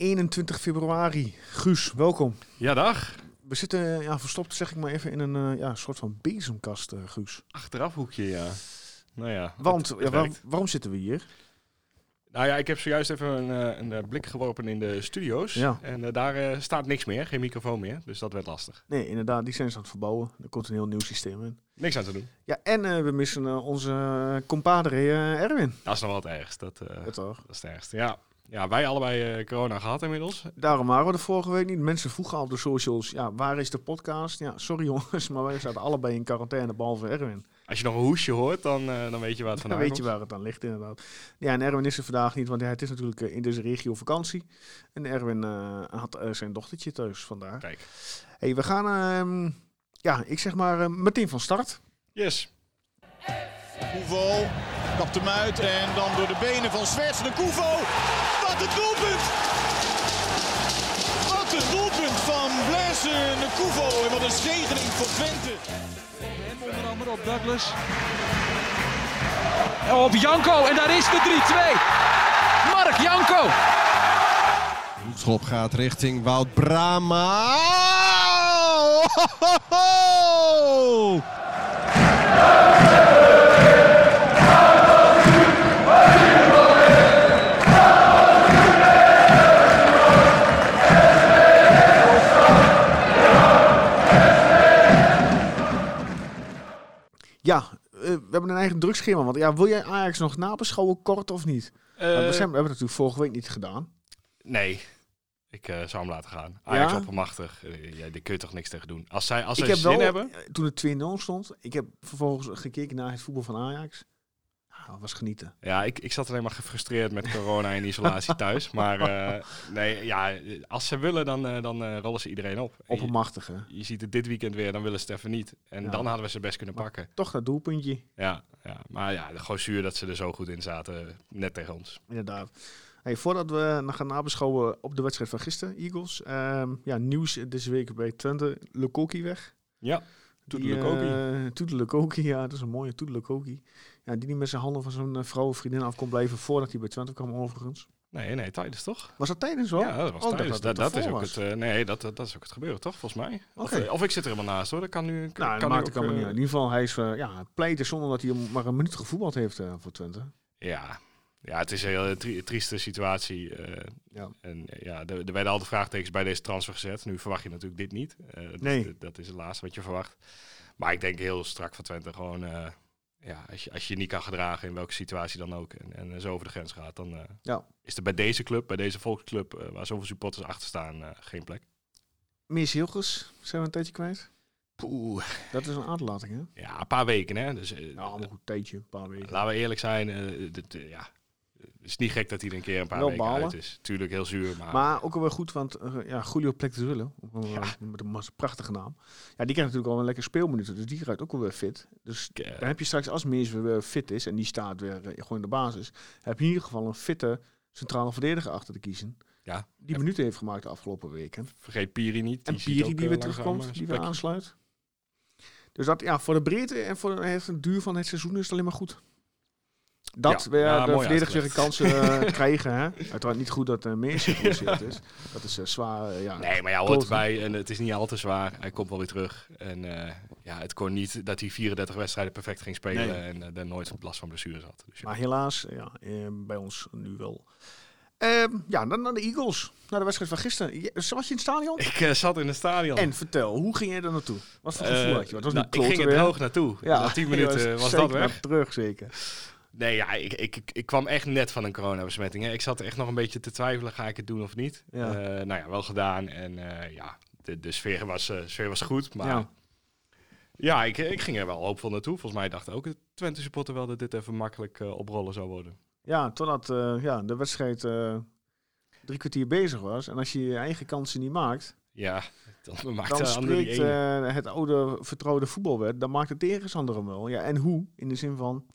21 februari. Guus, welkom. Ja, dag. We zitten ja, verstopt, zeg ik maar even, in een eh, ja, soort van bezemkast, eh, Guus. Achterafhoekje, ja. Nou ja. Want, het- ja, waar- waarom zitten we hier? Nou ja, ik heb zojuist even een, eh, een blik geworpen in de studio's. Ja. En daar staat niks meer, geen microfoon meer. Dus dat werd lastig. Nee, inderdaad, die zijn ze aan het verbouwen. Er komt een heel nieuw systeem in. Niks aan te doen. Ja, en we missen onze compadre Erwin. Dat is nog wel het ergst. Dat, Ja, toch? dat is het ergste. Ja. Ja, wij allebei eh, corona gehad inmiddels. Daarom waren we de vorige week niet. Mensen vroegen al op de socials, ja, waar is de podcast? Ja, sorry jongens, maar wij zaten allebei in quarantaine, behalve Erwin. Als je nog een hoesje hoort, dan, eh, dan weet je waar het Dan vandaan weet je waar het aan ligt, inderdaad. Ja, en Erwin is er vandaag niet, want ja, het is natuurlijk eh, in deze regio vakantie. En Erwin eh, had zijn dochtertje thuis vandaag. Kijk. hey, we gaan, ehm, ja, ik zeg maar eh, meteen van start. Yes. Koevo kapt hem uit en dan door de benen van Zwerts de Koevo. Wat een doelpunt! Wat een doelpunt van Blaise de Koevo en wat een zegening voor Twente. Hem onder andere op Douglas. Op Janko en daar is de 3-2. Mark Janko. Hoekschop gaat richting Wout Brama. Oh, ho, ho, ho! Hebben een eigen drugschema. Want ja, wil jij Ajax nog nabeschouwen, kort of niet? We, Eh, zijn, we hebben het natuurlijk vorige week niet gedaan. nee. Ik eh, zou hem laten gaan. Ajax Ja? oppermachtig. Eh, ja, daar kun je toch niks tegen doen. Als zij, als ik zij heb zin wel, hebben... toen het 2-0 stond, ik heb vervolgens gekeken naar het voetbal van Ajax. Dat was genieten. Ja, ik, ik zat alleen maar gefrustreerd met corona en isolatie thuis. Maar eh, nee, ja, als ze willen, dan, eh, dan eh, rollen ze iedereen op. En je, je ziet het dit weekend weer, dan willen ze het even niet. En Ja. dan hadden we ze best kunnen pakken. Toch dat doelpuntje, Ja, ja, maar ja, gewoon zuur dat ze er zo goed in zaten, net tegen ons. inderdaad. Hey, voordat we nog gaan nabeschouwen op de wedstrijd van gisteren, Eagles. ehm, ja, nieuws deze week bij Twente. Lukoki weg. Ja, eh, Toedelekoki, ja, dat is een mooie Toedelekoki. Ja, die niet met zijn handen van zijn eh, vrouw of vriendin af kon blijven voordat hij bij Twente kwam overigens. Nee, nee, tijdens toch? Was dat tijdens wel? Ja, dat was Oh, tijdens. dat Dat, is ook was. het, eh, nee, dat, dat, is ook het gebeuren, toch? Volgens mij. Of, eh, of ik zit er helemaal naast, hoor. Dat kan nu. Kan, Nou, kan nu ook. In ieder geval, hij is uh, ja, pleiten zonder dat hij maar een minuut gevoetbald heeft voor Twente. Ja. ja, het is een hele tri- trieste situatie. Ja. En ja, er, er werden al de vraagtekens bij deze transfer gezet. Nu verwacht je natuurlijk dit niet. Nee. dat, dat is het laatste wat je verwacht. Maar ik denk heel strak van Twente gewoon... ja, als je, als je niet kan gedragen in welke situatie dan ook... en, en eh, zo over de grens gaat, dan eh, Ja. is er bij deze club, bij deze volksclub... eh, waar zoveel supporters achter staan, geen plek. Mees Hilgers zijn we een tijdje kwijt. Poeh. Dat is een aderlating, hè? Ja, een paar weken, hè. Dus, Ja, een goed tijdje, een paar weken. Laten we eerlijk zijn, dit, ja, is niet gek dat hij er een keer een paar Wel weken balen. uit is. Tuurlijk heel zuur, maar, Maar ook alweer goed, want uh, ja, Julio Plektezulle, Ja. met een prachtige naam. Ja, die krijgt natuurlijk al een lekker speelminuten, dus die raakt ook alweer fit. Dus eh, dan heb je straks, als Mees weer fit is en die staat weer eh, gewoon in de basis, heb je in ieder geval een fitte centrale verdediger achter te kiezen. ja, Die minuten heeft gemaakt de afgelopen weken. vergeet Piri niet. En die ziet Piri die eh, weer terugkomt, eh, die weer aansluit. Dus dat, ja, voor de breedte en voor het duur van het seizoen is het alleen maar goed. Dat Ja, weer ja, de verdedigers weer kansen eh, krijgen. Hè? Uiteraard niet goed dat uh, Mees geblesseerd is. Dat is eh, zwaar. ja, Nee, maar ja, hoort erbij. En het is niet al te zwaar. Hij komt wel weer terug. En ja, het kon niet dat hij 34 wedstrijden perfect ging spelen. Nee. En daar nooit last van blessures had. Dus ja. Maar helaas, ja, bij ons nu wel. Ehm, ja, dan naar de Eagles. Naar de wedstrijd van gisteren. Je- Was je in het stadion? Ik zat in het stadion. En vertel, hoe ging jij er naartoe? Wat voor gevoel had je? Was nou, ik ging weer. hoog naartoe. Ja, Na 10 je minuten was, zeker dat weg. terug, zeker. Nee, ja, ik, ik, ik, kwam echt net van een coronabesmetting. Hè. Ik zat echt nog een beetje te twijfelen, ga ik het doen of niet? Ja. Eh, nou ja, wel gedaan. En eh, ja, de, de sfeer, was, eh, sfeer was goed. Maar Ja. ja, ik, ik ging er wel hoopvol naartoe. Volgens mij dacht ook het Twente supporter wel dat dit even makkelijk oprollen zou worden. Ja, totdat ja, de wedstrijd drie kwartier bezig was. En als je je eigen kansen niet maakt, Ja, dan maakt dan de spreekt het oude vertrouwde voetbalwet, dan maakt de tegenstander hem wel. Ja, en hoe? In de zin van,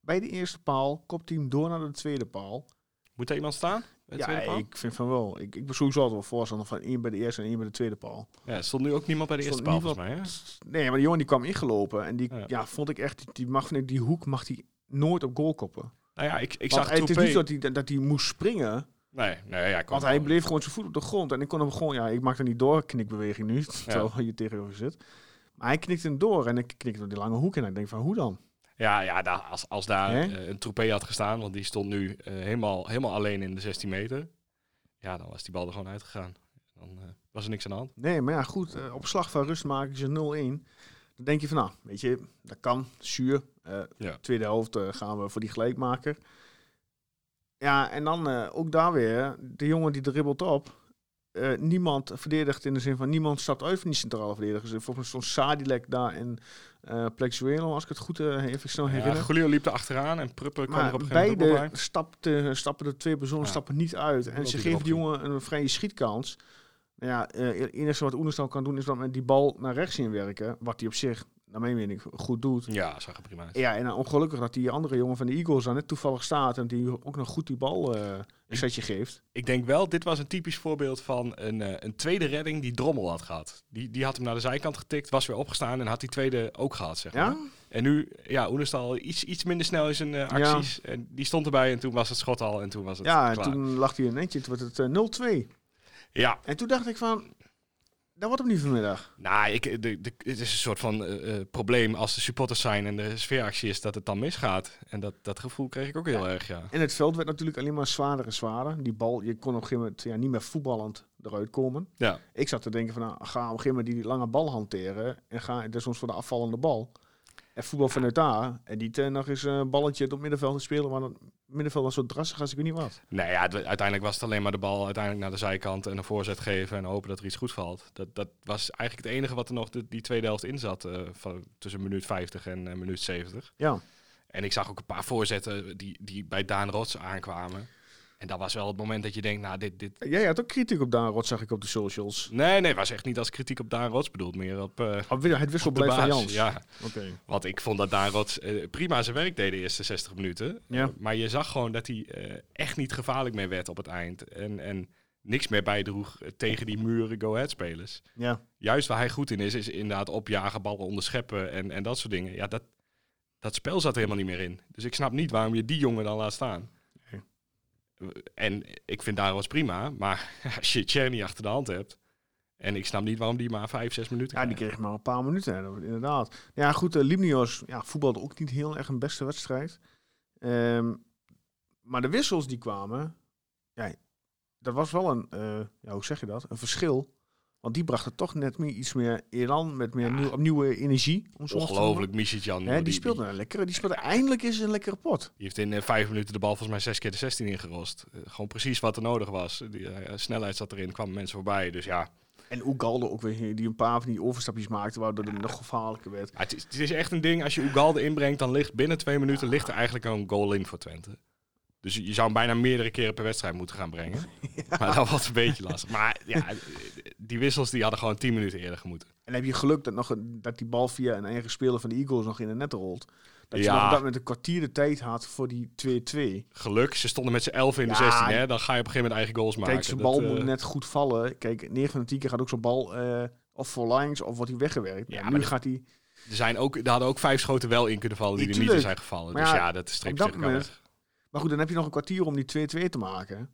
bij de eerste paal kopt hij hem door naar de tweede paal. Moet er iemand staan? bij de Ja, tweede paal? ik vind van wel. Ik, ik ben sowieso altijd wel voorstander van één bij de eerste en één bij de tweede paal. Ja, er stond nu ook niemand bij de eerste paal, volgens mij. Hè? Nee, maar die jongen die kwam ingelopen en die Ja. ja. vond ik echt, die, mag die hoek mag hij nooit op goal koppen. Nou ja, ik, ik Want zag het is niet zo dat hij, dat hij moest springen Nee, nee, ja, Want hij bleef gewoon zijn voet op de grond. En ik kon hem gewoon, ja, ik maak er niet door, knikbeweging nu, terwijl je tegenover zit. Maar hij knikte hem door en ik knikte door die lange hoek en ik denk van, hoe dan? Ja, ja daar, als, als daar eh, een troepé had gestaan, want die stond nu eh, helemaal, helemaal alleen in de 16 meter. Ja, dan was die bal er gewoon uitgegaan. Dan eh, was er niks aan de hand. Nee, maar ja, goed, op slag van rust maken ze 0-1. Dan denk je van, nou, weet je, dat kan, zuur. Ja. Tweede helft gaan we voor die gelijkmaker. Ja, en dan ook daar weer, de jongen die dribbelt op. Eh, niemand verdedigt in de zin van niemand stapt uit van die centrale verdedigers. Volgens mij stond Sadilek daar en eh Plexuelo, als ik het goed eh, even snel Ja, herinner. Julio liep er achteraan en Pruppen kwam er op een gegeven beide bij. stapten, stappen de twee personen Ja. stappen niet uit. En ze geven die jongen een vrije schietkans. Nou ja, eh, het enige wat Oenestal kan doen is dat met die bal naar rechts inwerken. Wat hij op zich, naar mijn mening, goed doet. Ja, zag er prima uit. Ja, en ongelukkig dat die andere jongen van de Eagles daar net toevallig staat. En die ook nog goed die bal eh, setje geeft. Ik denk wel, dit was een typisch voorbeeld van een, eh, een tweede redding die Drommel had gehad. Die, die had hem naar de zijkant getikt, was weer opgestaan en had die tweede ook gehad, zeg maar. Ja? En nu, ja, Oenestal iets, iets minder snel in zijn eh, acties. En die stond erbij en toen was het schot al en toen was het Ja, en klaar. toen lag hij een netje. Toen werd het eh, 0-2. Ja, En toen dacht ik van, dat wordt hem niet vanmiddag. nou, ik, de, de, het is een soort van eh, eh, probleem als de supporters zijn en de sfeeractie is dat het dan misgaat. En dat, dat gevoel kreeg ik ook heel erg, ja. En het veld werd natuurlijk alleen maar zwaarder en zwaarder. Die bal, je kon op een gegeven moment ja, niet meer voetballend eruit komen. Ja, Ik zat te denken van, nou, ga op een gegeven moment die lange bal hanteren. En ga dus soms voor de afvallende bal. En voetbal vanuit daar. En niet eh, nog eens een balletje op het middenveld te spelen. Want het middenveld was zo drassig als ik weet niet wat. nee, ja, uiteindelijk was het alleen maar de bal uiteindelijk naar de zijkant en een voorzet geven en hopen dat er iets goed valt. Dat, dat was eigenlijk het enige wat er nog de, die tweede helft in zat, eh, van, tussen minuut 50 en eh, minuut 70. Ja, En ik zag ook een paar voorzetten die, die bij Daan Rots aankwamen. En dat was wel het moment dat je denkt, nou, dit... dit jij had ook kritiek op Daan Rot, zag ik op de socials. nee, nee, was echt niet als kritiek op Daan Rots bedoeld, meer op, eh Op het wisselbeleid van. Jans. Ja, Oké. want ik vond dat Daan Rots eh, prima zijn werk deed de eerste 60 minuten. Ja. Maar je zag gewoon dat hij eh, echt niet gevaarlijk meer werd op het eind. En, en niks meer bijdroeg tegen die muren go-ahead-spelers. Ja. Juist waar hij goed in is, is inderdaad opjagen, ballen onderscheppen en, en dat soort dingen. Ja, dat, dat spel zat er helemaal niet meer in. Dus ik snap niet waarom je die jongen dan laat staan. En ik vind daar was prima, maar als je Cherny achter de hand hebt... en ik snap niet waarom die maar vijf, zes minuten Ja, die kreeg maar een paar minuten. hè, Inderdaad. Ja, goed. Uh, Limnios ja, voetbalde ook niet heel erg een beste wedstrijd. Ehm, maar de wissels die kwamen... Ja, dat was wel een... eh, ja, hoe zeg je dat? Een verschil. Want die brachten toch net meer iets meer elan. Met meer Ja. nieuw, nieuwe energie. Om Ongelooflijk, noemen. Hè, die speelde een lekkere. Die speelde eindelijk eens een lekkere pot. Die heeft in eh, vijf minuten de bal volgens mij zes keer de 16 ingerost. Eh, gewoon precies wat er nodig was. Die eh, snelheid zat erin, kwamen mensen voorbij. Dus ja, En Oegalde ook weer, die een paar van die overstapjes maakte, waardoor het nog gevaarlijker werd. Ja, het, is, het is echt een ding, als je Ugalde inbrengt, dan ligt binnen twee minuten ligt er eigenlijk een goal in voor Twente. Dus je zou hem bijna meerdere keren per wedstrijd moeten gaan brengen. Maar dat was een beetje lastig. Maar ja, die wissels die hadden gewoon tien minuten eerder gemoeten. En heb je geluk dat, nog dat die bal via een eigen speler van de Eagles nog in de net rolt. Dat je Ja. nog op dat moment een kwartier de tijd had voor die 2-2. Geluk, ze stonden met z'n elf in de Ja, 16. Hè? Dan ga je op een gegeven moment eigen goals maken. Kijk, Dat, bal eh, moet net goed vallen. Kijk, 9 van de 10 keer gaat ook zo'n bal eh, of voor lines of wordt hij weggewerkt. Ja, maar nu gaat hij... Er, zijn ook, er hadden ook vijf schoten wel in kunnen vallen die er niet in zijn gevallen. Maar dus ja, dat streept op zich weg. Maar goed, dan heb je nog een kwartier om die 2-2 te maken.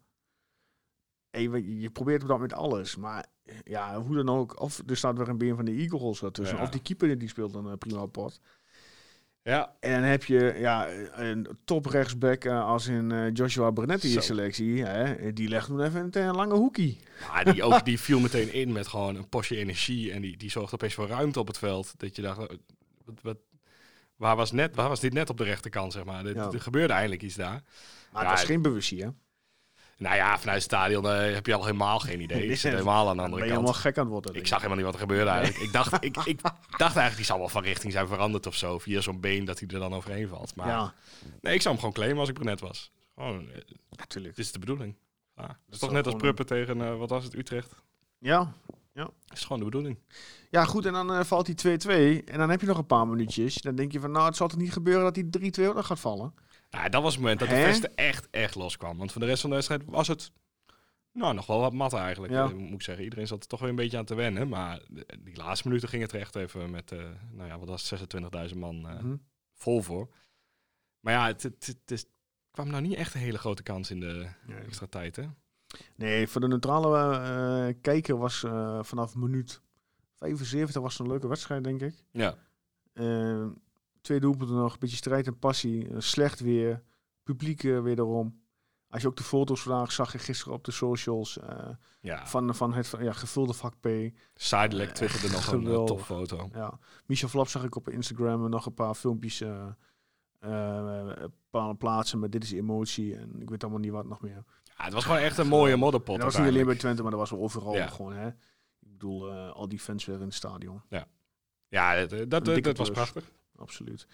En je, je probeert op dat moment alles. Maar ja, hoe dan ook. Of er staat weer een been van de Eagles ertussen. Ja. Of die keeper die speelt een eh, prima pot. Ja, En dan heb je ja, een top rechtsback eh, als in eh, Joshua Brunetti in selectie. Hè? Die legt toen even een, lange hoekie. maar die, ook, die viel meteen in met gewoon een postje energie. En die, die zorgde opeens voor ruimte op het veld. Dat je dacht, wat, wat, waar, was net, waar was dit net op de rechterkant, zeg maar? Er gebeurde eindelijk iets daar. Maar het was geen bewustzie, hè? Nou ja, vanuit het stadion eh, heb je al helemaal geen idee. Ik zit helemaal aan de ben andere je kant. helemaal gek aan het worden. Ik zag helemaal niet wat er gebeurde eigenlijk. Ik, dacht, ik, ik dacht eigenlijk, die zal wel van richting zijn veranderd of zo. Via zo'n been dat hij er dan overheen valt. Maar Ja, nee, ik zou hem gewoon claimen als ik Brunet was. Gewoon, eh, natuurlijk. dit is de bedoeling. Ja, het is toch net als Pruppen tegen, eh, wat was het, Utrecht? Ja. Dat is gewoon de bedoeling. ja, goed. En dan eh, valt die 2-2. En dan heb je nog een paar minuutjes. Dan denk je van, nou, het zal toch niet gebeuren dat die 3-2 ook nog gaat vallen? Nou, dat was het moment dat de Hè? vesten echt, echt loskwam. Want voor de rest van de wedstrijd was het nou, nog wel wat mat eigenlijk. Ja. eh, moet ik zeggen. Iedereen zat er toch weer een beetje aan te wennen. Maar de- die laatste minuten ging het er echt even met, eh, nou ja, wat was het, 26.000 man eh, Mhm. vol voor. Maar ja, het, het, het kwam nou niet echt een hele grote kans in de Nee. extra tijd, hè? Nee, voor de neutrale eh, kijker was eh, vanaf minuut 75 was een leuke wedstrijd, denk ik. Ja. Eh, twee doelpunten nog, een beetje strijd en passie. slecht weer, publiek eh, wederom. Als je ook de foto's vandaag zag je gisteren op de socials ja. van, van het ja, gevulde vak P. Sidelec twitterde nog een geweldig. topfoto. Ja. Michel Flap zag ik op Instagram nog een paar filmpjes pla- plaatsen met dit is emotie en ik weet allemaal niet wat nog meer. Ja, het was gewoon echt een mooie modderpot. Dat was niet alleen bij. Twente, maar dat was wel overal Ja. gewoon. Hè? Ik bedoel, eh, al die fans weer in het stadion. Ja, dat, dat, dat, dikke dat was prachtig. Absoluut.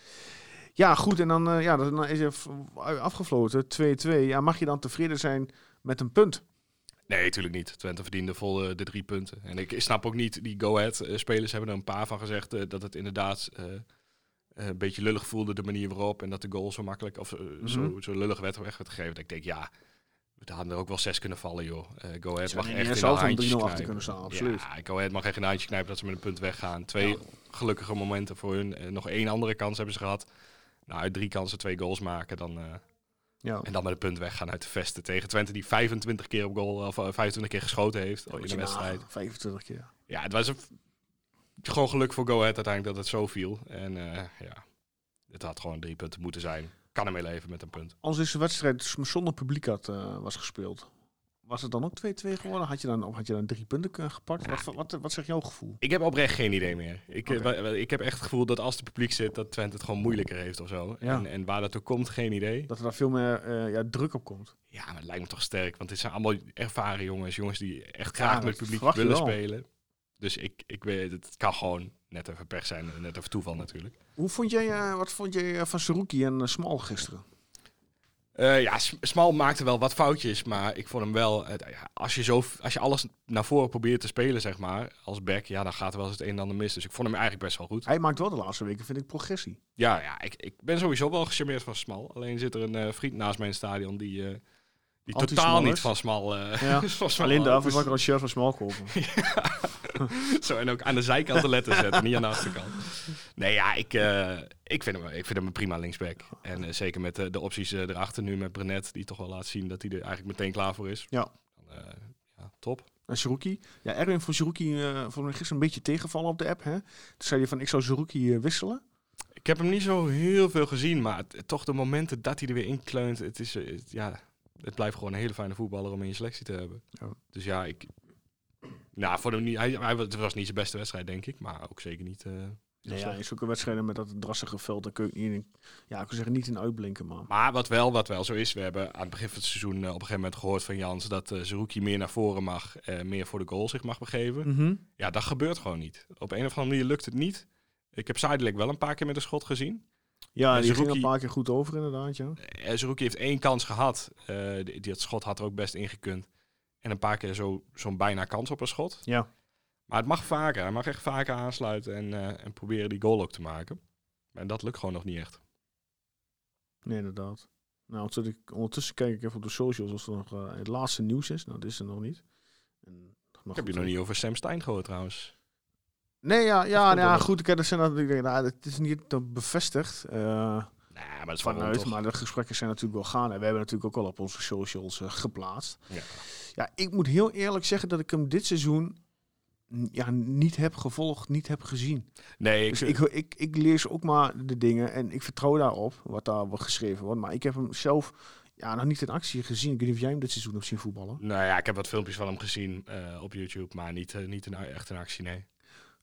Ja, goed. En dan, eh, ja, dan is v- afgefloten. 2-2. Ja, mag je dan tevreden zijn met een punt? Nee, natuurlijk niet. Twente verdiende vol eh, de drie punten. En ik snap ook niet, die Go-Ahead-spelers hebben er een paar van gezegd eh, dat het inderdaad eh, een beetje lullig voelde, de manier waarop. En dat de goal zo makkelijk, of eh, zo, Mhm. zo lullig werd weg werd gegeven. Dat ik denk, ja, we hadden er ook wel zes kunnen vallen, joh. Eh Go-Ahead Ze mag echt in in een handjes 3-0 achter knijpen. kunnen staan, absoluut. Ja, Go-Ahead mag echt in de handjes knijpen dat ze met een punt weggaan. Twee gelukkige momenten voor hun. Eh, nog één andere kans hebben ze gehad. Nou, uit drie kansen twee goals maken, dan... eh, Ja. en dan met een punt weggaan uit de vesten tegen Twente, die 25 keer op goal, of eh, 25 keer geschoten heeft in Moet de wedstrijd. nagaan, 25 keer. Ja, het was een, gewoon geluk voor Go Ahead uiteindelijk dat het zo viel. En ja, het had gewoon drie punten moeten zijn. Kan ermee leven met een punt. Als deze wedstrijd zonder publiek had, eh, was gespeeld, was het dan ook 2-2 geworden? Had je dan, had je dan drie punten eh, gepakt? Wat, wat, wat zegt jouw gevoel? Ik heb oprecht geen idee meer. Ik, eh, ik heb echt het gevoel dat als het publiek zit, dat Twente het gewoon moeilijker heeft of zo. Ja. En, en waar dat ook komt, geen idee. Dat er daar veel meer ja, druk op komt. Ja, maar het lijkt me toch sterk. Want dit zijn allemaal ervaren jongens. Jongens die echt graag met het publiek willen spelen. Dus ik, ik weet, het kan gewoon net even pech zijn. Net even toeval natuurlijk. Hoe vond jij, eh, wat vond jij eh, van Saruki en uh, Smal gisteren? Eh, ja, Smal maakte wel wat foutjes, maar ik vond hem wel... eh, ja, als, je zo, als je alles naar voren probeert te spelen, zeg maar, als back, ja, dan gaat er wel eens het een en ander mis. Dus ik vond hem eigenlijk best wel goed. Hij maakt wel de laatste weken, vind ik, progressie. Ja, ja ik, ik ben sowieso wel gecharmeerd van Smal. Alleen zit er een eh, vriend naast mij in het stadion die, eh, die totaal niet van Smal... eh, Ja. van Smal Alleen daarvoor zal ik er een shirt van Smal kopen. Zo, en ook aan de zijkant de letters zetten, niet aan de achterkant. Nee, ja, ik, eh, ik, vind, hem, ik vind hem een prima linksback. En eh, zeker met de, de opties eh, erachter nu met Brenet, die toch wel laat zien dat hij er eigenlijk meteen klaar voor is. Ja. Dan, ja, top. En Saruki. Ja, Erwin vond Saruki eh vond me gisteren een beetje tegenvallen op de app. Hè? Toen zei hij van, ik zou eh, wisselen. Ik heb hem niet zo heel veel gezien, maar toch de momenten dat hij er weer in kleunt, het, is, het- ja, het blijft gewoon een hele fijne voetballer om in je selectie te hebben. Ja. Dus ja, ik... Nou, voor hem niet, hij, hij, het was niet zijn beste wedstrijd, denk ik, maar ook zeker niet... heel Nee, ja, slecht. in zulke wedstrijden met dat drassige veld, daar kun je niet in, ja, ik zeggen niet in uitblinken, man. Maar wat wel, wat wel zo is, we hebben aan het begin van het seizoen eh, op een gegeven moment gehoord van Jans dat uh, Zerouki meer naar voren mag, meer voor de goal zich mag begeven. Mhm. Ja, dat gebeurt gewoon niet. Op een of andere manier lukt het niet. Ik heb Zijdelijk wel een paar keer met een schot gezien. Ja, En die ging Zerouki- een paar keer goed over inderdaad, ja. Uh, Zerouki heeft één kans gehad. Eh, die, die- het schot had er ook best ingekund. En een paar keer zo- zo'n bijna kans op een schot. Ja. Maar het mag vaker. Hij mag echt vaker aansluiten en, eh, en proberen die goal ook te maken. En dat lukt gewoon nog niet echt. Nee, inderdaad. Nou, ondertussen, ondertussen kijk ik even op de socials of er nog eh, het laatste nieuws is. Nou, dat is er nog niet. En, maar heb goed, je nog niet over Sam Stein gehoord trouwens. Nee, ja, ja, komt nou, ja goed. Ik heb zijn denk, nou, het is niet bevestigd. eh, maar dat is vanuit, maar de gesprekken zijn natuurlijk wel gaande. En we hebben natuurlijk ook al op onze socials geplaatst. Ja. Ja, ik moet heel eerlijk zeggen dat ik hem dit seizoen ja, niet heb gevolgd, niet heb gezien. Nee, ik, Dus ik, ik, ik lees ook maar de dingen en ik vertrouw daarop, wat daar wordt geschreven wordt. Maar ik heb hem zelf ja, nog niet in actie gezien. Ik weet niet of jij hem dit seizoen hebt zien voetballen. Nou ja, ik heb wat filmpjes van hem gezien eh, op YouTube, maar niet, eh, niet in, echt in actie, nee.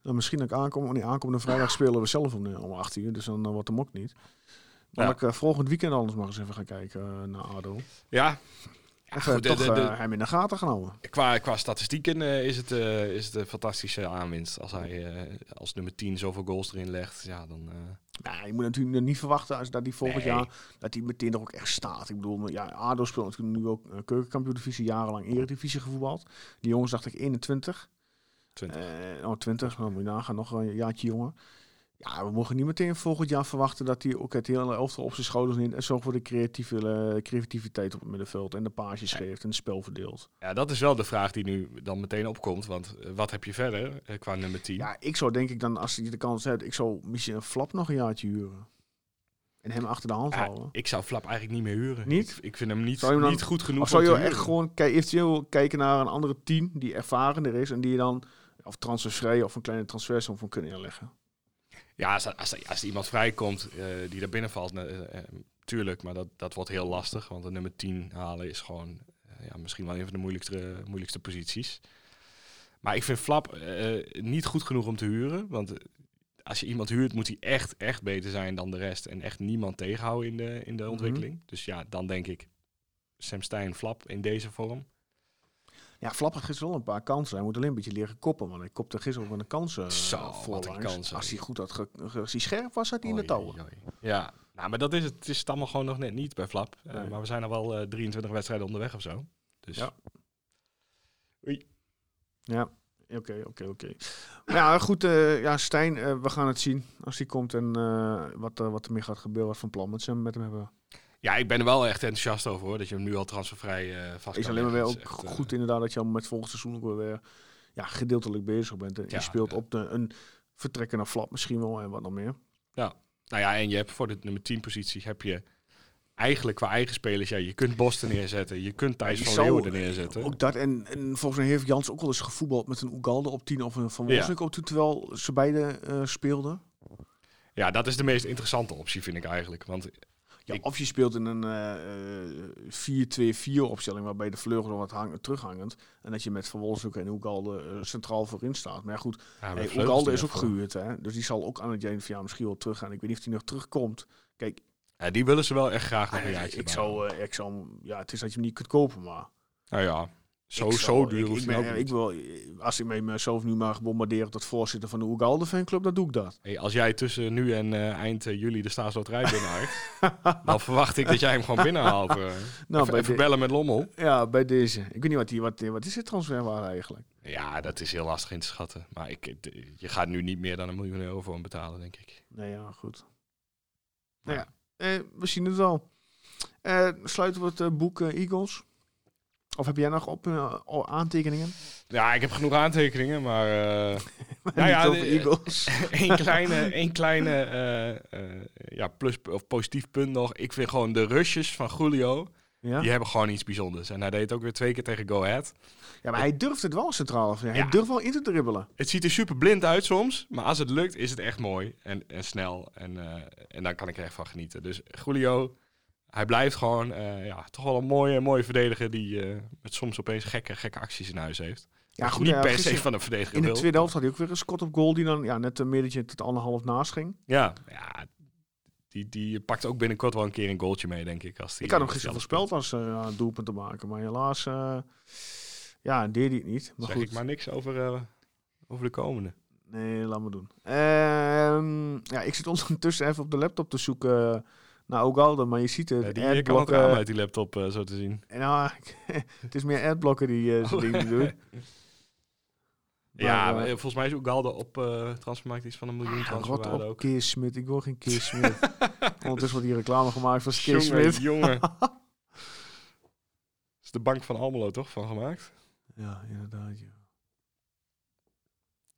Nou, misschien dat ik aankom, oh nee, aankomende vrijdag spelen we zelf om, eh, om 8 uur, dus dan eh, wordt hem ook niet. Dan Ja. ik eh, volgend weekend anders maar eens even gaan kijken eh, naar ADO. Ja, ja goed, de- toch de- de- eh, hem in de gaten gaan houden. qua, qua statistieken eh, is, het, eh, is het een fantastische aanwinst. Als hij eh, als nummer 10 zoveel goals erin legt, ja, dan... eh, Ja, je moet natuurlijk niet verwachten als dat hij volgend Nee. jaar dat hij meteen er ook echt staat. Ik bedoel, ja, ADO speelt natuurlijk nu ook uh, keukenkampioen divisie, jarenlang eredivisie gevoetbald. Die jongens dacht ik 21. 20. Eh, oh, 20, nou moet je nagaan, nog een jaartje jonger. Ja, we mogen niet meteen volgend jaar verwachten dat hij ook het hele elftal op zijn schouders neemt en zorgt voor de creatieve, eh, creativiteit op het middenveld en de paasjes geeft en het spel verdeelt. Ja, dat is wel de vraag die nu dan meteen opkomt. Want eh, wat heb je verder eh, qua nummer 10? Ja, ik zou denk ik dan, als hij de kans heeft, ik zou misschien een flap nog een jaartje huren. En hem achter de hand Ja, houden. ik zou Flap eigenlijk niet meer huren. Niet? Ik, ik vind hem niet, hem dan- niet goed genoeg Of zou je echt gewoon eventueel kijken naar een andere team die ervarener is en die je dan of transfervrij of een kleine transfersom van kunnen inleggen? Ja, als, als, als er iemand vrijkomt eh, die daar binnen valt, eh, eh, tuurlijk. Maar dat, dat wordt heel lastig. Want de nummer 10 halen is gewoon ja, misschien wel een van de moeilijkste, moeilijkste posities. Maar ik vind Flap niet goed genoeg om te huren. Want als je iemand huurt, moet hij echt, echt beter zijn dan de rest. En echt niemand tegenhouden in de, in de Mhm. ontwikkeling. Dus ja, dan denk ik Sam Stein, Flap in deze vorm. Ja, Flap had gisteren wel een paar kansen. Hij moet alleen een beetje leren koppen, want hij kopte gisteren ook met een kansen Zo, uh, wat een kansen. Als hij goed had, ge, als hij scherp was, had hij in de Oei, touwen. oei, oei. Ja, nou, maar dat is het. Het is het allemaal gewoon nog net niet bij Flap. Eh, maar we zijn al wel eh, 23 wedstrijden onderweg of zo. Dus Ja. Ja, oké, oké, oké. Maar Ja, goed. eh, ja, Stijn, eh, we gaan het zien als hij komt en eh, wat, er wat er mee gaat gebeuren, wat van plan met hem, met hem hebben. Ja, ik ben er wel echt enthousiast over hoor. Dat je hem nu al transfervrij eh vast is alleen maar weer ook echt, goed eh, inderdaad dat je al met volgend seizoen ook weer, ja, gedeeltelijk bezig bent. En Ja, je speelt ja. op de, een vertrekken naar Flap misschien wel en wat nog meer. nou ja, en je hebt voor de nummer 10 positie heb je eigenlijk qua eigen spelers. Ja, je kunt Boston neerzetten. Je kunt Thijs van Leeuwen er neerzetten. Ook dat en, en volgens mij heeft Jans ook wel eens gevoetbald met een Oegalde op 10 of een Van Ja. Wolfswijk op 10, terwijl ze beide eh, speelden. Ja, dat is de meest interessante optie vind ik eigenlijk. Want Ja, of je speelt in een eh, eh, 4-2-4 opstelling waarbij de vleugels wat hang, terughangend. En dat je met Van Wolfswijk en Oegalde eh, centraal voorin staat. Maar ja, goed, ja, hey, Vleugels is ook gehuurd. Hè? Dus die zal ook aan het jaar van ja, misschien wel teruggaan. Ik weet niet of hij nog terugkomt. Kijk, Ja, die willen ze wel echt graag nog een eh, jaartje ik zou, eh, ik zou, ja, het is dat je hem niet kunt kopen, maar... Nou ja, zo, ik zo duur ik, ik, ben, niet. wil, Als ik me- mezelf nu maar bombardeer tot voorzitter van de Oegalde fanclub, dan doe ik dat. Hey, als jij tussen nu en eh, eind eh, juli de staatsloterij binnenhaalt, dan verwacht ik dat jij hem gewoon binnenhaalt. eh. Nou, even, bellen met Lommel. Ja, bij deze. Ik weet niet wat die, wat, wat is dit transferwaarde eigenlijk? Ja, dat is heel lastig in te schatten. Maar ik, je gaat nu niet meer dan een miljoen euro voor hem betalen, denk ik. Nee, ja, goed. Nou ja, eh, we zien het wel. Eh, sluiten we het boek Eagles? Of heb jij nog op eh, aantekeningen? Ja, ik heb genoeg aantekeningen, maar eh Nou ja, de- Eagles. één kleine, één kleine eh, ja, plus of positief punt nog. Ik vind gewoon de rushes van Julio, Ja? die hebben gewoon iets bijzonders. En hij deed het ook weer twee keer tegen Go Ahead. ja, maar hij durft het wel centraal. Hij Ja. durft wel in te dribbelen. Het ziet er super blind uit soms, maar als het lukt is het echt mooi en, en snel. En, en daar kan ik er echt van genieten. Dus Julio, hij blijft gewoon eh, ja, toch wel een mooie, mooie verdediger die eh, met soms opeens gekke, gekke acties in huis heeft. Ja, goed, niet ja, per se van een verdediger In de wil. tweede helft had hij ook weer een scot op goal die dan ja, net een middetje tot anderhalf naast ging. Ja, ja die, die pakt ook binnenkort wel een keer een goaltje mee, denk ik. Als die, Ik had hem als gisteren voorspeld als eh, ja, doelpunt te maken. Maar helaas eh, ja, deed hij het niet. Maar zeg goed. ik maar niks over, eh, over de komende. Nee, laat me doen. Ehm, ja, ik zit ondertussen even op de laptop te zoeken naar Ogalde, maar je ziet het. Ja, die je kan het adblocker- raam uit die laptop eh, zo te zien. Nou, het is meer adblocker die Oh. dingen doet. ja, Maar, eh, eh, volgens mij is Oegalde op eh transfermarkt iets van een miljoen rot transferwaarde op, ook. Ik wil geen Kees Smit. Ondertussen wordt hier reclame gemaakt voor Kees Jongen, is de bank van Almelo toch van gemaakt? Ja, inderdaad. Ja.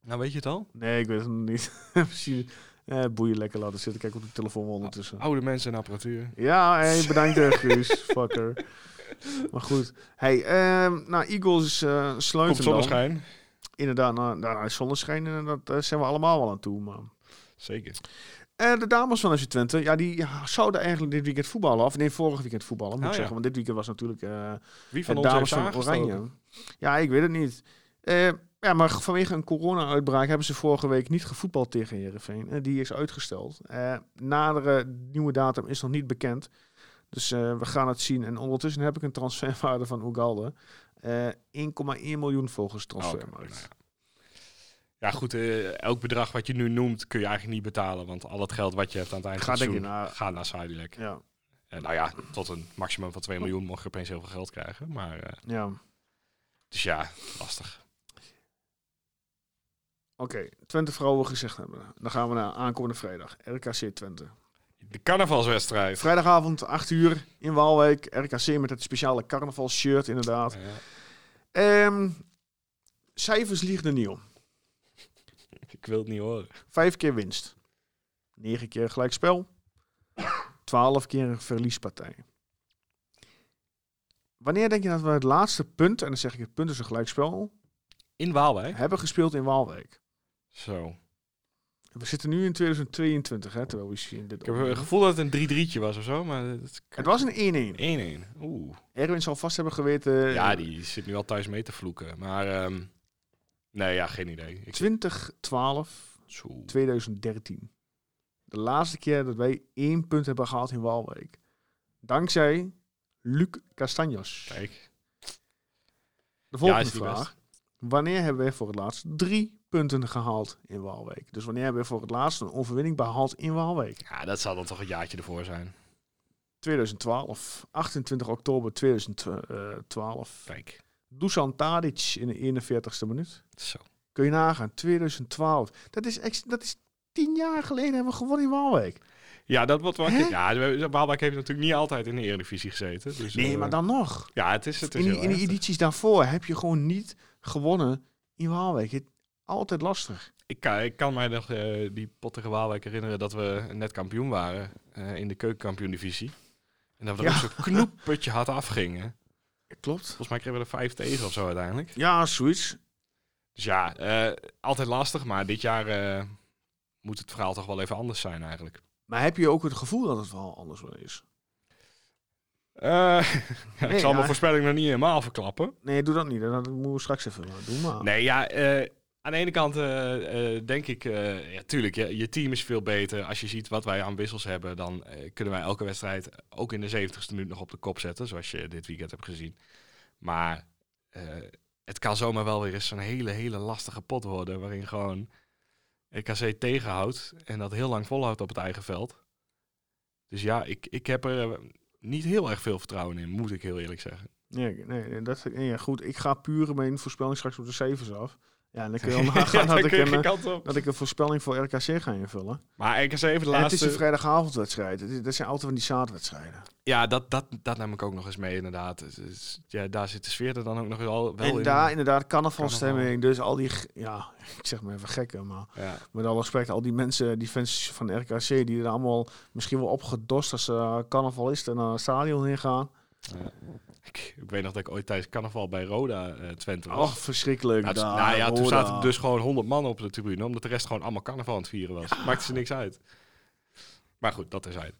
Nou, weet je het al? Nee, ik weet het nog niet. Eh, boeien lekker laten zitten. Kijk op de telefoon ondertussen. Oude mensen en apparatuur. Ja, hey, bedankt eh, Guus. Fucker. Maar goed. Hey, ehm, nou, Eagles eh Komt sluiten dan. zonneschijn. Inderdaad, nou, nou, nou, zonneschijn, eh, dat eh, zijn we allemaal wel aan toe. Maar. Zeker. Eh, de dames van FC Twente, ja, die zouden eigenlijk dit weekend voetballen. Of nee, vorig weekend voetballen, moet Oh, ik ja. zeggen. Want dit weekend was natuurlijk eh Wie van de ons dames heeft van aangestoken? Oranje. Ja, ik weet het niet. Eh, ja, maar vanwege een corona-uitbraak hebben ze vorige week niet gevoetbald tegen Heerenveen. Eh, die is uitgesteld. Eh nadere nieuwe datum is nog niet bekend. Dus eh, we gaan het zien. En ondertussen heb ik een transferwaarde van Oegalde. Eh 1,1 miljoen volgens Oh, transfermarkt. Nou ja. Goed. elk bedrag wat je nu noemt kun je eigenlijk niet betalen. Want al het geld wat je hebt aan het eind van Gaat het seizoen naar- gaat naar Sadilek. Ja, En nou ja, tot een maximum van 2 miljoen mocht je opeens heel veel geld krijgen. Maar, ja. dus ja, lastig. Oké, Twente vrouwen gezegd hebben. Dan gaan we naar aankomende vrijdag. RKC Twente. De carnavalswedstrijd. Vrijdagavond, 8 uur in Waalwijk. RKC met het speciale carnavalshirt, inderdaad. Ja, Ehm, cijfers liegen er niet om. ik wil het niet horen. Vijf keer winst. Negen keer gelijkspel. 12 keer een verliespartij. Wanneer denk je dat we het laatste punt, en dan zeg ik het punt is een gelijkspel, In Waalwijk? hebben gespeeld in Waalwijk? Zo. We zitten nu in 2022, hè, terwijl we zien dit Ik heb het gevoel dat het een 3-3'tje was of zo, maar het Het was een 1-1. 1-1. Oeh. Erwin zal vast hebben geweten. Ja, die zit nu al thuis mee te vloeken. Maar ehm, nee, ja, geen idee. Ik, 2012, Zo. 2013. De laatste keer dat wij één punt hebben gehaald in Waalwijk. Dankzij Luc Castanjos. Kijk. De volgende vraag. Wanneer hebben wij voor het laatst drie punten gehaald in Waalwijk? Dus wanneer hebben we voor het laatst een overwinning behaald in Waalwijk? Ja, dat zal dan toch een jaartje ervoor zijn. 2012. 28 oktober 2012. Kijk. Dusan Tadic in de 41ste minuut. Zo. Kun je nagaan, 2012. Dat is, ex- dat is tien jaar geleden hebben we gewonnen in Waalwijk. Ja, dat wordt wel... Hè? Ja, Waalwijk heeft natuurlijk niet altijd in de Eredivisie gezeten. Dus, Nee, eh, maar dan nog. Ja, het is, het is In die, in erg. edities daarvoor heb je gewoon niet gewonnen in Waalwijk. Het, altijd lastig. Ik kan, ik kan mij nog eh, die pot tegen Waalwijk herinneren dat we net kampioen waren eh, in de keukenkampioen-divisie. En dat we er Ja. ook zo'n knoepetje hard afgingen. Klopt. Volgens mij kregen we er vijf tegen of zo uiteindelijk. Ja, zoiets. Dus ja, eh, altijd lastig, maar dit jaar moet het verhaal toch wel even anders zijn eigenlijk. Maar heb je ook het gevoel dat het wel anders wel is? Ja, Nee, ik zal ja. mijn voorspelling nog niet helemaal verklappen. Nee, doe dat niet. Dat moeten we straks even doen. Maar. Nee, ja, aan de ene kant eh, eh, denk ik, eh ja, tuurlijk, je, je team is veel beter. Als je ziet wat wij aan wissels hebben, dan kunnen wij elke wedstrijd ook in de 70ste minuut nog op de kop zetten, zoals je dit weekend hebt gezien. Maar het kan zomaar wel weer eens zo'n hele, hele lastige pot worden, waarin gewoon RKC tegenhoudt en dat heel lang volhoudt op het eigen veld. Dus ja, ik, ik heb er niet heel erg veel vertrouwen in, moet ik heel eerlijk zeggen. Nee, nee, dat, ja, goed. Ik ga puur mijn voorspelling straks op de cijfers af. Ja, en dan kun je nagaan dat, ik een, eh, kant op. dat ik een voorspelling voor RKC ga invullen. Maar RKC heeft de En het is laatste... een vrijdagavondwedstrijd. Het is- Dat zijn altijd van die zaadwedstrijden. Ja, dat, dat, dat neem ik ook nog eens mee, inderdaad. Is- ja, daar zit de sfeer er dan ook nog wel, wel en in. daar inderdaad carnavalstemming. Dus al die, ja, ik zeg maar even gekken, maar Ja. met alle respect, al die mensen, die fans van RKC, die er allemaal misschien wel opgedost als uh, carnavalisten naar het stadion heen gaan. Ik, ik weet nog dat ik ooit tijdens carnaval bij Roda eh, Twente was. Och, verschrikkelijk. Ja, het- daar, nou ja, toen zaten dus gewoon 100 man op de tribune, omdat de rest gewoon allemaal carnaval aan het vieren was. Maakte ze niks uit. Maar goed, dat terzijde.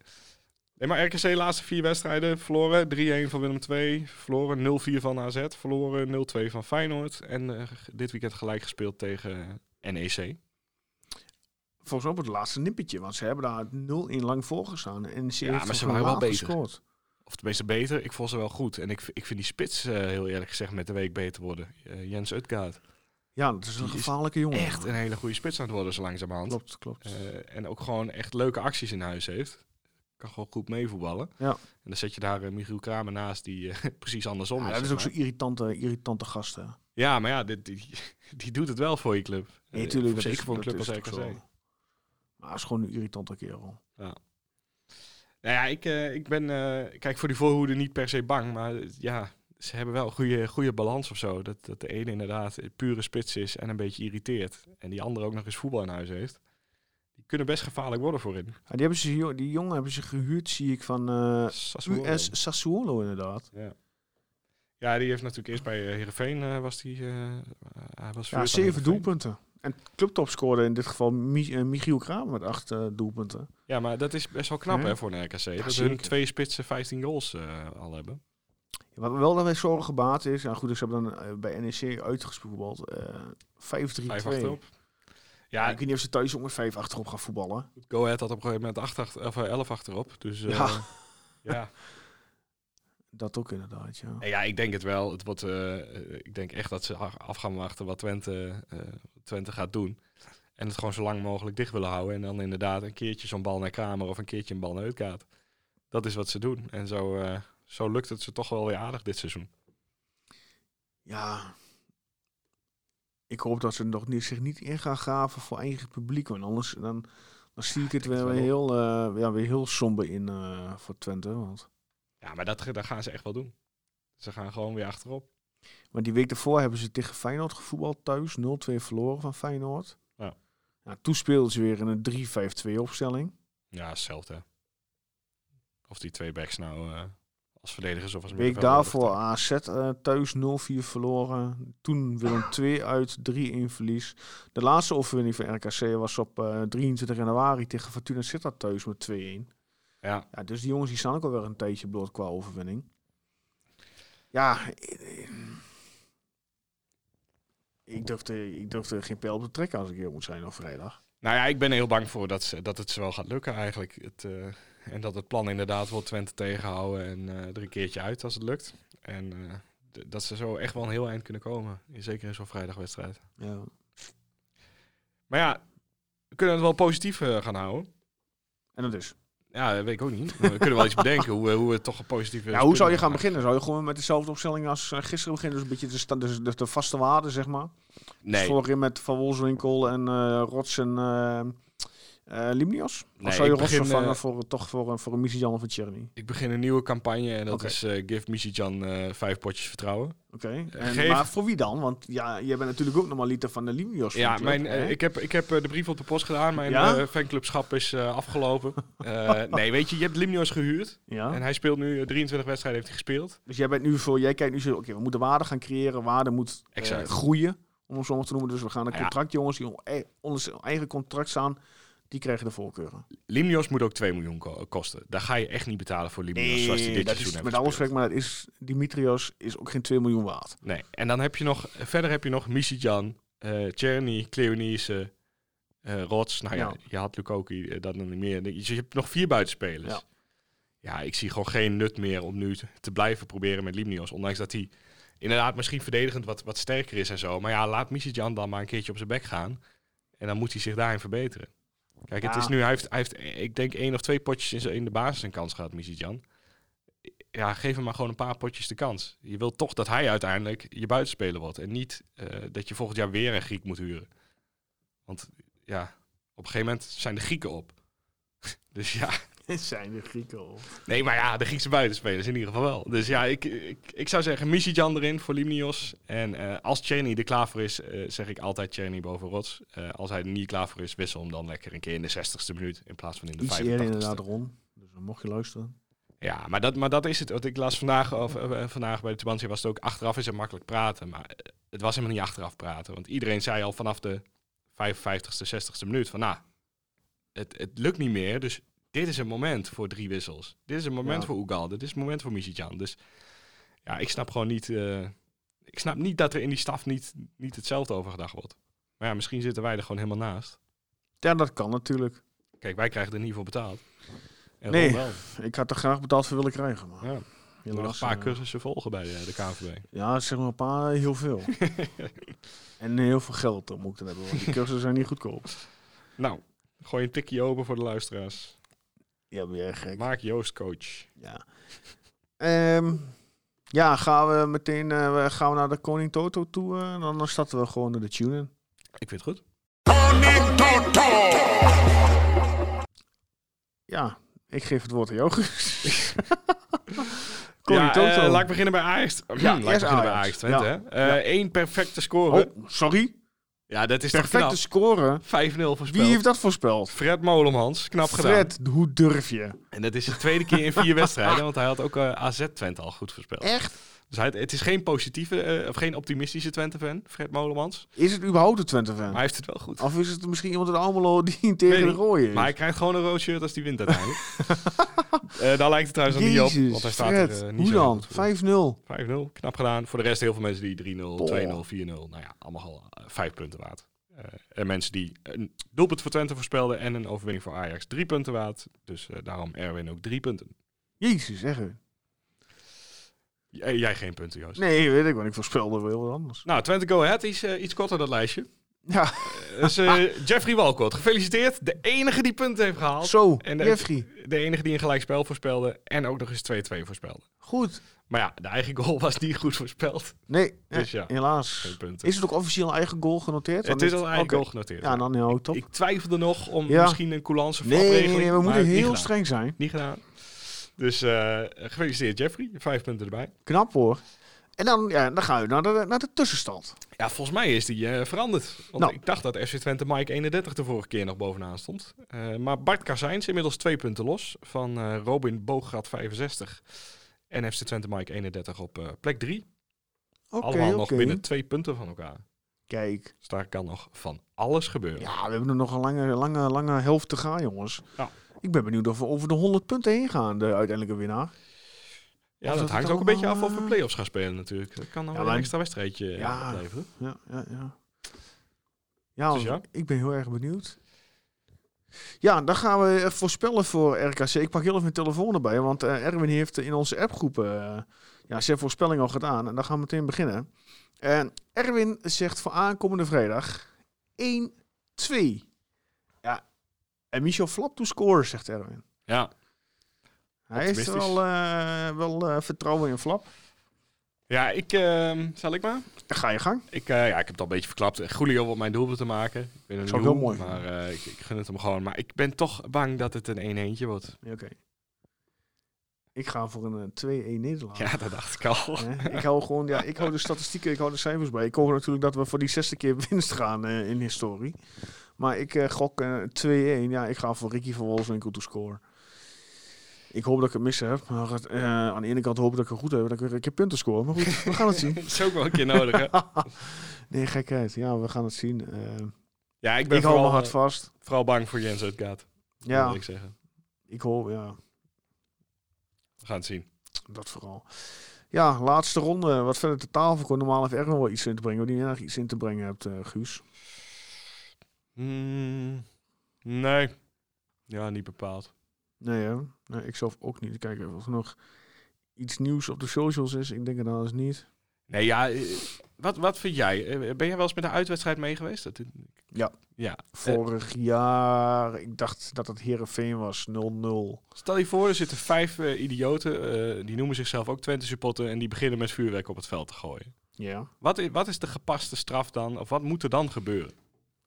Nee, maar RKC laatste vier wedstrijden verloren. 3-1 van Willem II, verloren 0-4 van AZ, verloren 0-2 van Feyenoord. En eh, dit weekend gelijk gespeeld tegen NEC. Volgens mij op het laatste nippertje, want ze hebben daar 0 in lang voorgestaan. En ze Ja, maar ze waren wel beter. gescoord. Of tenminste beter, ik vond ze wel goed. En ik, ik vind die spits, eh, heel eerlijk gezegd, met de week beter worden. Eh, Jens Utgaard. Ja, dat is een Die is gevaarlijke jongen. Echt een hele goede spits aan het worden, zo langzamerhand. Klopt, klopt. Eh, en ook gewoon echt leuke acties in huis heeft. Kan gewoon goed meevoetballen. Ja. En dan zet je daar Michiel Kramer naast, die precies andersom Ja, is. dat is ook zo'n irritante, irritante gast. hè. Ja, maar ja, dit, die, die doet het wel voor je club. Nee, tuurlijk. dat Zeker voor een club als RKC. Maar is gewoon een irritante kerel. Nou ja, ik, eh, ik ben, eh, kijk, voor die voorhoede niet per se bang. Maar ja, ze hebben wel een goede, goede balans of zo. Dat, dat de ene inderdaad pure spits is en een beetje irriteert. En die andere ook nog eens voetbal in huis heeft. Die kunnen best gevaarlijk worden voorin. Ja, die, hebben ze, die jongen hebben ze gehuurd, zie ik, van eh, Sassuolo. US Sassuolo inderdaad. Ja. ja, die heeft natuurlijk eerst bij Heerenveen was die, hij was Ja, zeven doelpunten. En clubtop scoorde in dit geval eh, Michiel Kramer met acht eh, doelpunten. Ja, maar dat is best wel knap Ja. hè, voor een RKC. dat hun zeker. twee spitsen 15 goals eh, al hebben. Wat wel daarbij zorgen gebaat is, ja goed, dus ze hebben dan bij NEC uitgespeeld, eh 5-3-2. Vijf achterop. Ja, Ja, ik weet niet of ze thuis ook met 5 achterop gaan voetballen. Go Ahead had op een gegeven moment acht achter, of, eh, 11 achterop. Dus Ja. ja. Dat ook inderdaad, ja. Ja, ik denk het wel. Het wordt, eh, ik denk echt dat ze af gaan wachten wat Twente, Twente gaat doen. En het gewoon zo lang mogelijk dicht willen houden. En dan inderdaad een keertje zo'n bal naar Kramer of een keertje een bal naar Uitkaat. Dat is wat ze doen. En zo, eh, zo lukt het ze toch wel weer aardig dit seizoen. Ja. Ik hoop dat ze nog niet, zich niet in gaan graven voor eigen publiek. Want anders dan, dan zie ik het weer, wel. heel, eh, ja, weer heel somber in eh, voor Twente. Want, Ja, maar dat, dat gaan ze echt wel doen. Ze gaan gewoon weer achterop. Maar die week daarvoor hebben ze tegen Feyenoord gevoetbald thuis. 0-2 verloren van Feyenoord. Ja. Ja, toen speelden ze weer in een 3-5-2 opstelling. Ja, hetzelfde. Of die twee backs nou eh, als verdedigers of als week daarvoor AZ eh, thuis 0-4 verloren. Toen Willem 2 uit 3-1 verlies. De laatste overwinning van RKC was op eh, 23 januari tegen Fortuna Sittard thuis met 2-1. Ja, Ja, dus die jongens die staan ook alweer een tijdje bloot qua overwinning. Ja, ik durfde, ik durfde geen pijl op te trekken als ik hier moet zijn op vrijdag. Nou ja, ik ben er heel bang voor dat, ze, dat het ze wel gaat lukken eigenlijk. Het, eh, en dat het plan inderdaad wordt Twente tegenhouden en eh, er een keertje uit als het lukt. En eh, dat ze zo echt wel een heel eind kunnen komen. Zeker in zo'n vrijdagwedstrijd. Ja. Maar ja, we kunnen het wel positief gaan houden. En dat is. Ja, dat weet ik ook niet. We kunnen wel iets bedenken hoe, eh, hoe we toch een positieve... Ja, hoe zou je gaan beginnen? Zou je gewoon met dezelfde opstelling als eh, gisteren beginnen? Dus een beetje de, sta- dus de, de vaste waarde, zeg maar. Dus Nee, vorig keer met Van Wolfswinkel en eh Rots en eh eh, Limnios? Nee, of zou je begin, vervangen eh, voor, toch voor, een- voor een missie Jan of een Cherny? ik begin een nieuwe campagne en dat is eh Give Misicjan eh vijf potjes vertrouwen. Oké. Geef- Maar voor wie dan? Want ja, jij bent natuurlijk ook nog liter van de Limnios. Ja, mijn, hè? eh, ik heb, ik heb eh, de brief op de post gedaan. Mijn Ja? eh, fanclubschap is eh, afgelopen. Eh, nee, weet je, je hebt Limnios gehuurd. ja. En hij speelt nu eh, 23 wedstrijden heeft hij gespeeld. Dus jij bent nu voor, jij kijkt nu zo, oké, we moeten waarde gaan creëren. Waarde moet eh, groeien, om het zo maar te noemen. Dus we gaan een Ja. contractjongens die eh, eigen contract staan, die krijgen de voorkeuren. Limnios moet ook 2 miljoen ko- kosten. Daar ga je echt niet betalen voor Limnios zoals hij dit dat is heeft met alle gespeeld. respect, maar dat is, Dimitrios is ook geen 2 miljoen waard. Nee, en dan heb je nog, verder heb je nog Misicjan, eh Czerny, Cleonise, eh Rots. Nou ja, Ja. je had Lukoki, eh, dat nog niet meer. Dus je hebt nog vier buitenspelers. Ja. Ja. ik zie gewoon geen nut meer om nu te, te blijven proberen met Limnios. Ondanks dat hij inderdaad misschien verdedigend wat, wat sterker is en zo. Maar ja, laat Misicjan dan maar een keertje op zijn bek gaan. En dan moet hij zich daarin verbeteren. Kijk, het Ja. is nu, hij heeft, hij heeft, ik denk, één of twee potjes in, de basis een kans gehad, Misicjan. Ja, geef hem maar gewoon een paar potjes de kans. Je wilt toch dat hij uiteindelijk je buitenspeler wordt. En niet eh, dat je volgend jaar weer een Griek moet huren. Want ja, op een gegeven moment zijn de Grieken op. dus ja, zijn de Grieken. nee, maar ja, de Griekse buitenspelers in ieder geval wel. Dus ja, ik, ik, ik zou zeggen Misicjan erin voor Limnios. En eh, als Czerny er klaar voor is, eh, zeg ik altijd Czerny boven Rots. Eh, als hij er niet klaar voor is, wissel hem dan lekker een keer in de 60ste minuut in plaats van in de Iets 85ste. eerder inderdaad Ron. Dus dan mocht je luisteren. Ja, maar dat, maar dat is het. Want ik las vandaag, of, vandaag bij de Tubantia was het ook achteraf is het makkelijk praten. Maar het was helemaal niet achteraf praten. Want iedereen zei al vanaf de 55ste, 60ste minuut van nou, het, het lukt niet meer. Dus dit is een moment voor drie wissels. Dit is een moment Ja. voor Ugal. Dit is een moment voor Misicjan. Dus ja, ik snap gewoon niet... eh, ik snap niet dat er in die staf niet, niet hetzelfde over gedacht wordt. Maar ja, misschien zitten wij er gewoon helemaal naast. Ja, dat kan natuurlijk. Kijk, wij krijgen er niet voor betaald. En Nee. Wel. Ik had er graag betaald voor willen krijgen. Maar Ja. Je moet nog een paar eh, cursussen volgen bij de, de KNVB. Ja, zeg maar een paar, heel veel. en heel veel geld dan moet ik dan hebben, want die cursussen zijn niet goedkoop. Nou, gooi een tikje open voor de luisteraars. Ja, ben jij gek. Maak Joost coach. Ja. Ehm, ja, gaan we meteen eh, gaan we naar de Koning Toto toe. eh, dan, dan starten we gewoon naar de tune in. Ik vind het goed. Ja, ik geef het woord aan jou. Guus. Koning ja, Toto. eh, laat ik beginnen bij Ajax. Ja, laat ik eerst beginnen bij Ajax. Twente. Ja. Eh, Eén perfecte score. oh, sorry. Ja, dat is Perfecte toch score. knap. 5-0 voorspeld. Wie heeft dat voorspeld? Fred Molemans. Knap gedaan. Fred, hoe durf je? En dat is de tweede keer in vier wedstrijden. Want hij had ook eh, AZ Twente al goed voorspeld. Echt? Dus hij, het is geen positieve, eh, of geen optimistische Twente-fan, Fred Molemans. Is het überhaupt een Twente-fan? Maar hij heeft het wel goed. Of is het misschien iemand uit Almelo die tegen de rode is? Maar hij krijgt gewoon een rood shirt als hij wint uiteindelijk. Eh daar lijkt het trouwens nog niet op. Want hij staat Fred, er eh, niet hoe zo dan? goed voor. 5-0. 5-0, knap gedaan. Voor de rest heel veel mensen die 3-0, 2-0, 4-0. Oh. Nou ja, allemaal al eh, vijf punten waard. Eh, en mensen die een doelpunt voor Twente voorspelden en een overwinning voor Ajax drie punten waard. Dus daarom Erwin ook drie punten. Jezus, zeg. Jij, jij geen punten, Joost. Nee, weet ik, want ik voorspelde wel heel wat anders. Nou, Twente Go Ahead is iets korter dat lijstje. Ja, Dus eh, Jeffrey Walcott, gefeliciteerd. De enige die punten heeft gehaald. zo, En de- Jeffrey. De enige die een gelijkspel voorspelde en ook nog eens 2-2 voorspelde. Goed. Maar ja, de eigen goal was niet goed voorspeld. Nee, Dus eh, ja, helaas. Is het ook officieel een eigen goal genoteerd? het is al eigen goal genoteerd. Ja, dan heel top. Ik twijfelde nog om Ja. misschien een coulance nee, nee, nee, we moeten heel streng zijn. Niet gedaan. Dus eh, gefeliciteerd Jeffrey. Vijf punten erbij. Knap hoor. En dan, ja, dan gaan we naar de, naar de tussenstand. Ja, volgens mij is die eh, veranderd. Want Nou. ik dacht dat FC Twente Mike 31 de vorige keer nog bovenaan stond. Eh, maar Bart Kazijns inmiddels twee punten los van eh, Robin Boograt 65 en FC Twente Mike 31 op plek 3. Oké, Allemaal nog binnen twee punten van elkaar. Kijk. Dus daar kan nog van alles gebeuren. Ja, we hebben er nog een lange, lange, lange helft te gaan, jongens. Ja. Ik ben benieuwd of we over de 100 punten heen gaan, de uiteindelijke winnaar. Ja, dat dat hangt ook een beetje af of we eh, play-offs gaan spelen natuurlijk. Dat kan dan Ja, wel een extra wedstrijdje Ja. ja. opleveren. Ja, ja, ja. Ja, Dus ja. ik ben heel erg benieuwd. Ja, dan gaan we voorspellen voor RKC. Ik pak heel even mijn telefoon erbij, want eh, Erwin heeft in onze appgroep eh, ja, zijn voorspelling al gedaan. En dan gaan we meteen beginnen. En Erwin zegt voor aankomende vrijdag 1-2. Ja, en Michel Flap to score, zegt Erwin. Ja. Hij heeft Optimistisch. wel, eh, wel eh, vertrouwen in Flap. Ja, ik, ehm, zal ik maar? Dan ga je gang. Ik, eh, ja, ik heb het al een beetje verklapt. Julio op mijn doelpunt te maken. Ik niet ik heel mooi Maar eh, ik, ik gun het hem gewoon. Maar ik ben toch bang dat het een 1-1'tje wordt. Ja, Oké. Ik ga voor een eh, 2-1 nederlaag. Ja, dat dacht ik al. Ik hou gewoon, ja, ik hou de statistieken, ik hou de cijfers bij. Ik hoop natuurlijk dat we voor die zesde keer winst gaan in historie. Maar ik gok eh, 2-1. Ja, ik ga voor Ricky van Wolfswinkel to score. Ik hoop dat ik het missen heb. Maar eh, aan de ene kant hoop ik dat ik het goed heb, dat ik een keer punten score. Maar goed, we gaan het zien. Dat is ook wel een keer nodig, hè? nee, gekheid. Ja, we gaan het zien. Eh, Ja, ik ben ik vooral, mijn hart eh, vast. vooral bang voor Jens Uitgaat. Ja, wil ik zeggen. ik hoop, ja, We gaan het zien. dat vooral. Ja, laatste ronde. Wat verder te tafel komt. Normaal heeft Erwin wel iets in te brengen. Die erg iets in te brengen hebt, Guus. Hmm, nee. Ja, niet bepaald. Nee, hè? nee, ik zelf ook niet. Kijken of er nog iets nieuws op de socials is. Ik denk het eens niet. Nee, ja. eh, Wat, wat vind jij? Eh, Ben jij wel eens met een uitwedstrijd mee geweest? Dat, Ja. Ja. Vorig jaar, ik dacht dat het Herenveen was, 0-0. Stel je voor, er zitten vijf eh, idioten. die noemen zichzelf ook Twente supporter. En die beginnen met vuurwerk op het veld te gooien. Ja. Wat is, wat is de gepaste straf dan? Of wat moet er dan gebeuren?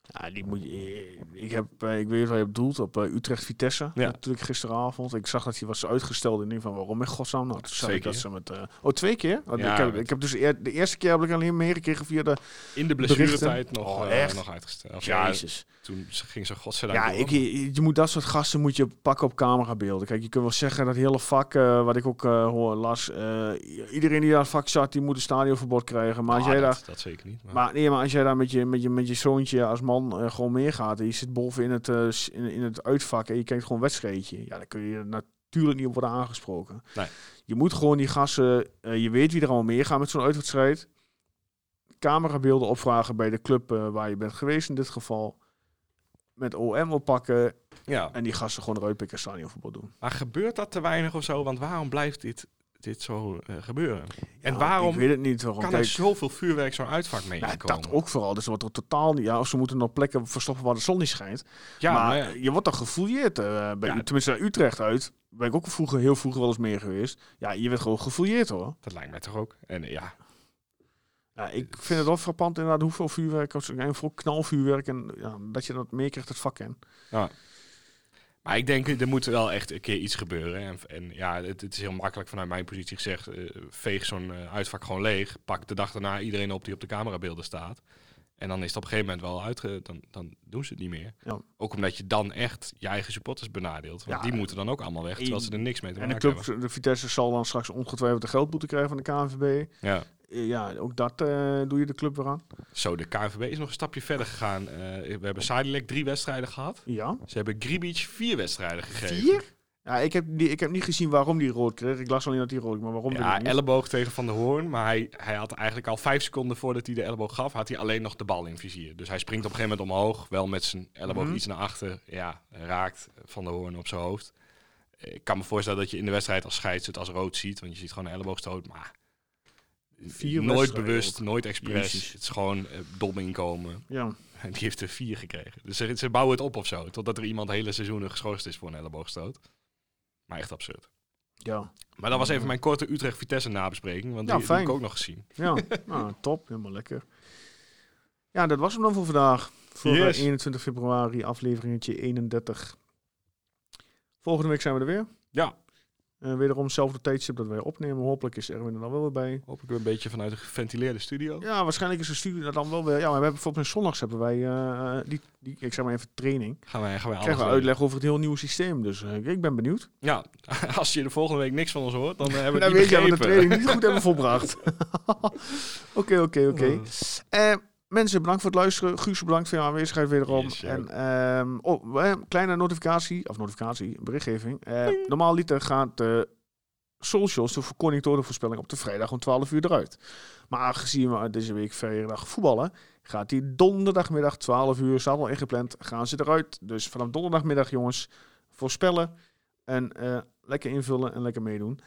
Ja, die moet je, ik, heb, eh, ik weet waar je op doelt, op eh, Utrecht-Vitesse. Ja. Natuurlijk gisteravond. Ik zag dat hij was uitgesteld. En ik denk van, waarom in godsnaam? Nou, toen ik dat ze met... eh, oh, twee keer? Oh, Ja, ik, heb, met- ik heb dus eer- de eerste keer heb ik alleen meegekregen via de... In de blessuretijd nog, Oh, nog uitgesteld. Ja, Jezus. toen ging ze godzijdank Ja, ik, je, je moet dat soort gasten moet je pakken op camerabeelden. Kijk, je kunt wel zeggen dat hele vak, wat ik ook hoor, las, iedereen die daar vak zat, die moet een stadionverbod krijgen. Maar als Ah, jij dat, daar, dat zeker niet. Maar, maar, nee, maar als jij daar met je, met je, met je zoontje als man eh, gewoon meegaat en je zit boven in het, s- in, in het uitvak en je kijkt gewoon een wedstrijdje, ja, dan kun je natuurlijk niet op worden aangesproken. Nee. Je moet gewoon die gasten, eh, je weet wie er allemaal meegaan met zo'n uitwedstrijd, camerabeelden opvragen bij de club waar je bent geweest in dit geval. Met OM oppakken ja. en die gasten gewoon eruit pikken stadionverbod doen. maar gebeurt dat te weinig of zo? Want waarom blijft dit, dit zo eh, gebeuren? en Ja, waarom Ik weet het niet. Waarom. kan Kijk, er zoveel vuurwerk zo'n uitvak mee nou, dat ook vooral. Dus wordt er totaal niet... Ja, of ze moeten nog plekken verstoppen waar de zon niet schijnt. Ja, maar maar ja, je wordt dan gefouilleerd. eh, bij, Ja. Tenminste, naar Utrecht uit. Ben ik ook vroeger, heel vroeger wel eens meer geweest. Ja, je werd gewoon gefouilleerd hoor. dat lijkt mij toch ook. En eh, ja, Ja, ik vind het wel frappant inderdaad hoeveel vuurwerk... als- En vooral knalvuurwerk. En ja, dat je dat meer krijgt het vak in. Maar ik denk, er moet wel echt een keer iets gebeuren. En, en ja, het, het is heel makkelijk vanuit mijn positie gezegd. eh, veeg zo'n eh, uitvak gewoon leeg. Pak de dag daarna iedereen op die op de camerabeelden staat. En dan is het op een gegeven moment wel uitge... Dan, dan doen ze het niet meer. Ja. Ook omdat je dan echt je eigen supporters benadeelt. Want Ja. die moeten dan ook allemaal weg, terwijl ze er niks mee te En de club, hebben. de Vitesse zal dan straks ongetwijfeld de geldboete krijgen van de KNVB. Ja. Eh, Ja, ook dat eh, doe je de club weer aan. Zo, de KNVB is nog een stapje verder gegaan. Eh, we hebben Sadilek drie wedstrijden gehad. Ja. Ze hebben Gribic vier wedstrijden gegeven. Vier? Ja, ik heb, die, ik heb niet gezien waarom die rood kreeg. Ik las alleen dat hij rood, maar waarom Ja, elleboog tegen Van der Hoorn. Maar hij, hij had eigenlijk al vijf seconden voordat hij de elleboog gaf, had hij alleen nog de bal in vizier. Dus hij springt op een gegeven moment omhoog, wel met zijn elleboog Mhm. iets naar achter. Ja, raakt Van der Hoorn op zijn hoofd. Ik kan me voorstellen dat je in de wedstrijd als scheids het als rood ziet, want je ziet gewoon een elleboogstoot. Maar Vier nooit bewust, nooit expres. Jezus. Het is gewoon eh, dom inkomen. Ja. En die heeft er vier gekregen. Dus ze, ze bouwen het op of zo, totdat er iemand hele seizoenen geschorst is voor een elleboogstoot. Maar echt absurd. Ja. Maar dat was even mijn korte Utrecht-Vitesse nabespreking, want Ja, die, die heb ik ook nog gezien. Ja, nou, top. Helemaal lekker. Ja, dat was hem dan voor vandaag. Voor eh, Yes. 21 februari, afleveringetje 31. Volgende week zijn we er weer. Ja, Eh, wederom hetzelfde tijdstip dat wij opnemen. Hopelijk is Erwin er dan wel weer bij. Hopelijk weer een beetje vanuit een geventileerde studio. Ja, waarschijnlijk is de studio dan wel weer... Ja, we hebben bijvoorbeeld zondags hebben wij eh, die, die, ik zeg maar even training. Gaan wij, gaan wij Krijgen we uitleg over het heel nieuwe systeem. Dus eh, ik ben benieuwd. Ja, als je de volgende week niks van ons hoort, dan eh, hebben we het niet weet je dat we de training niet goed hebben volbracht. Oké, oké, oké. Eh, Mensen, bedankt voor het luisteren. Guus, bedankt voor je aanwezigheid wederom. Yes, en ehm, oh, eh, kleine notificatie, of notificatie, berichtgeving. Eh, normaal liter gaat de socials, de voorspelling op de vrijdag om 12 uur eruit. Maar aangezien we deze week vrijdag voetballen, gaat die donderdagmiddag 12 uur, staat al ingepland, gaan ze eruit. Dus vanaf donderdagmiddag, jongens, voorspellen en eh, lekker invullen en lekker meedoen.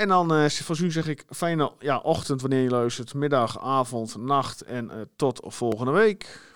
En dan eh voor u zeg ik fijne ja, ochtend wanneer je luistert, middag, avond, nacht en eh, tot volgende week.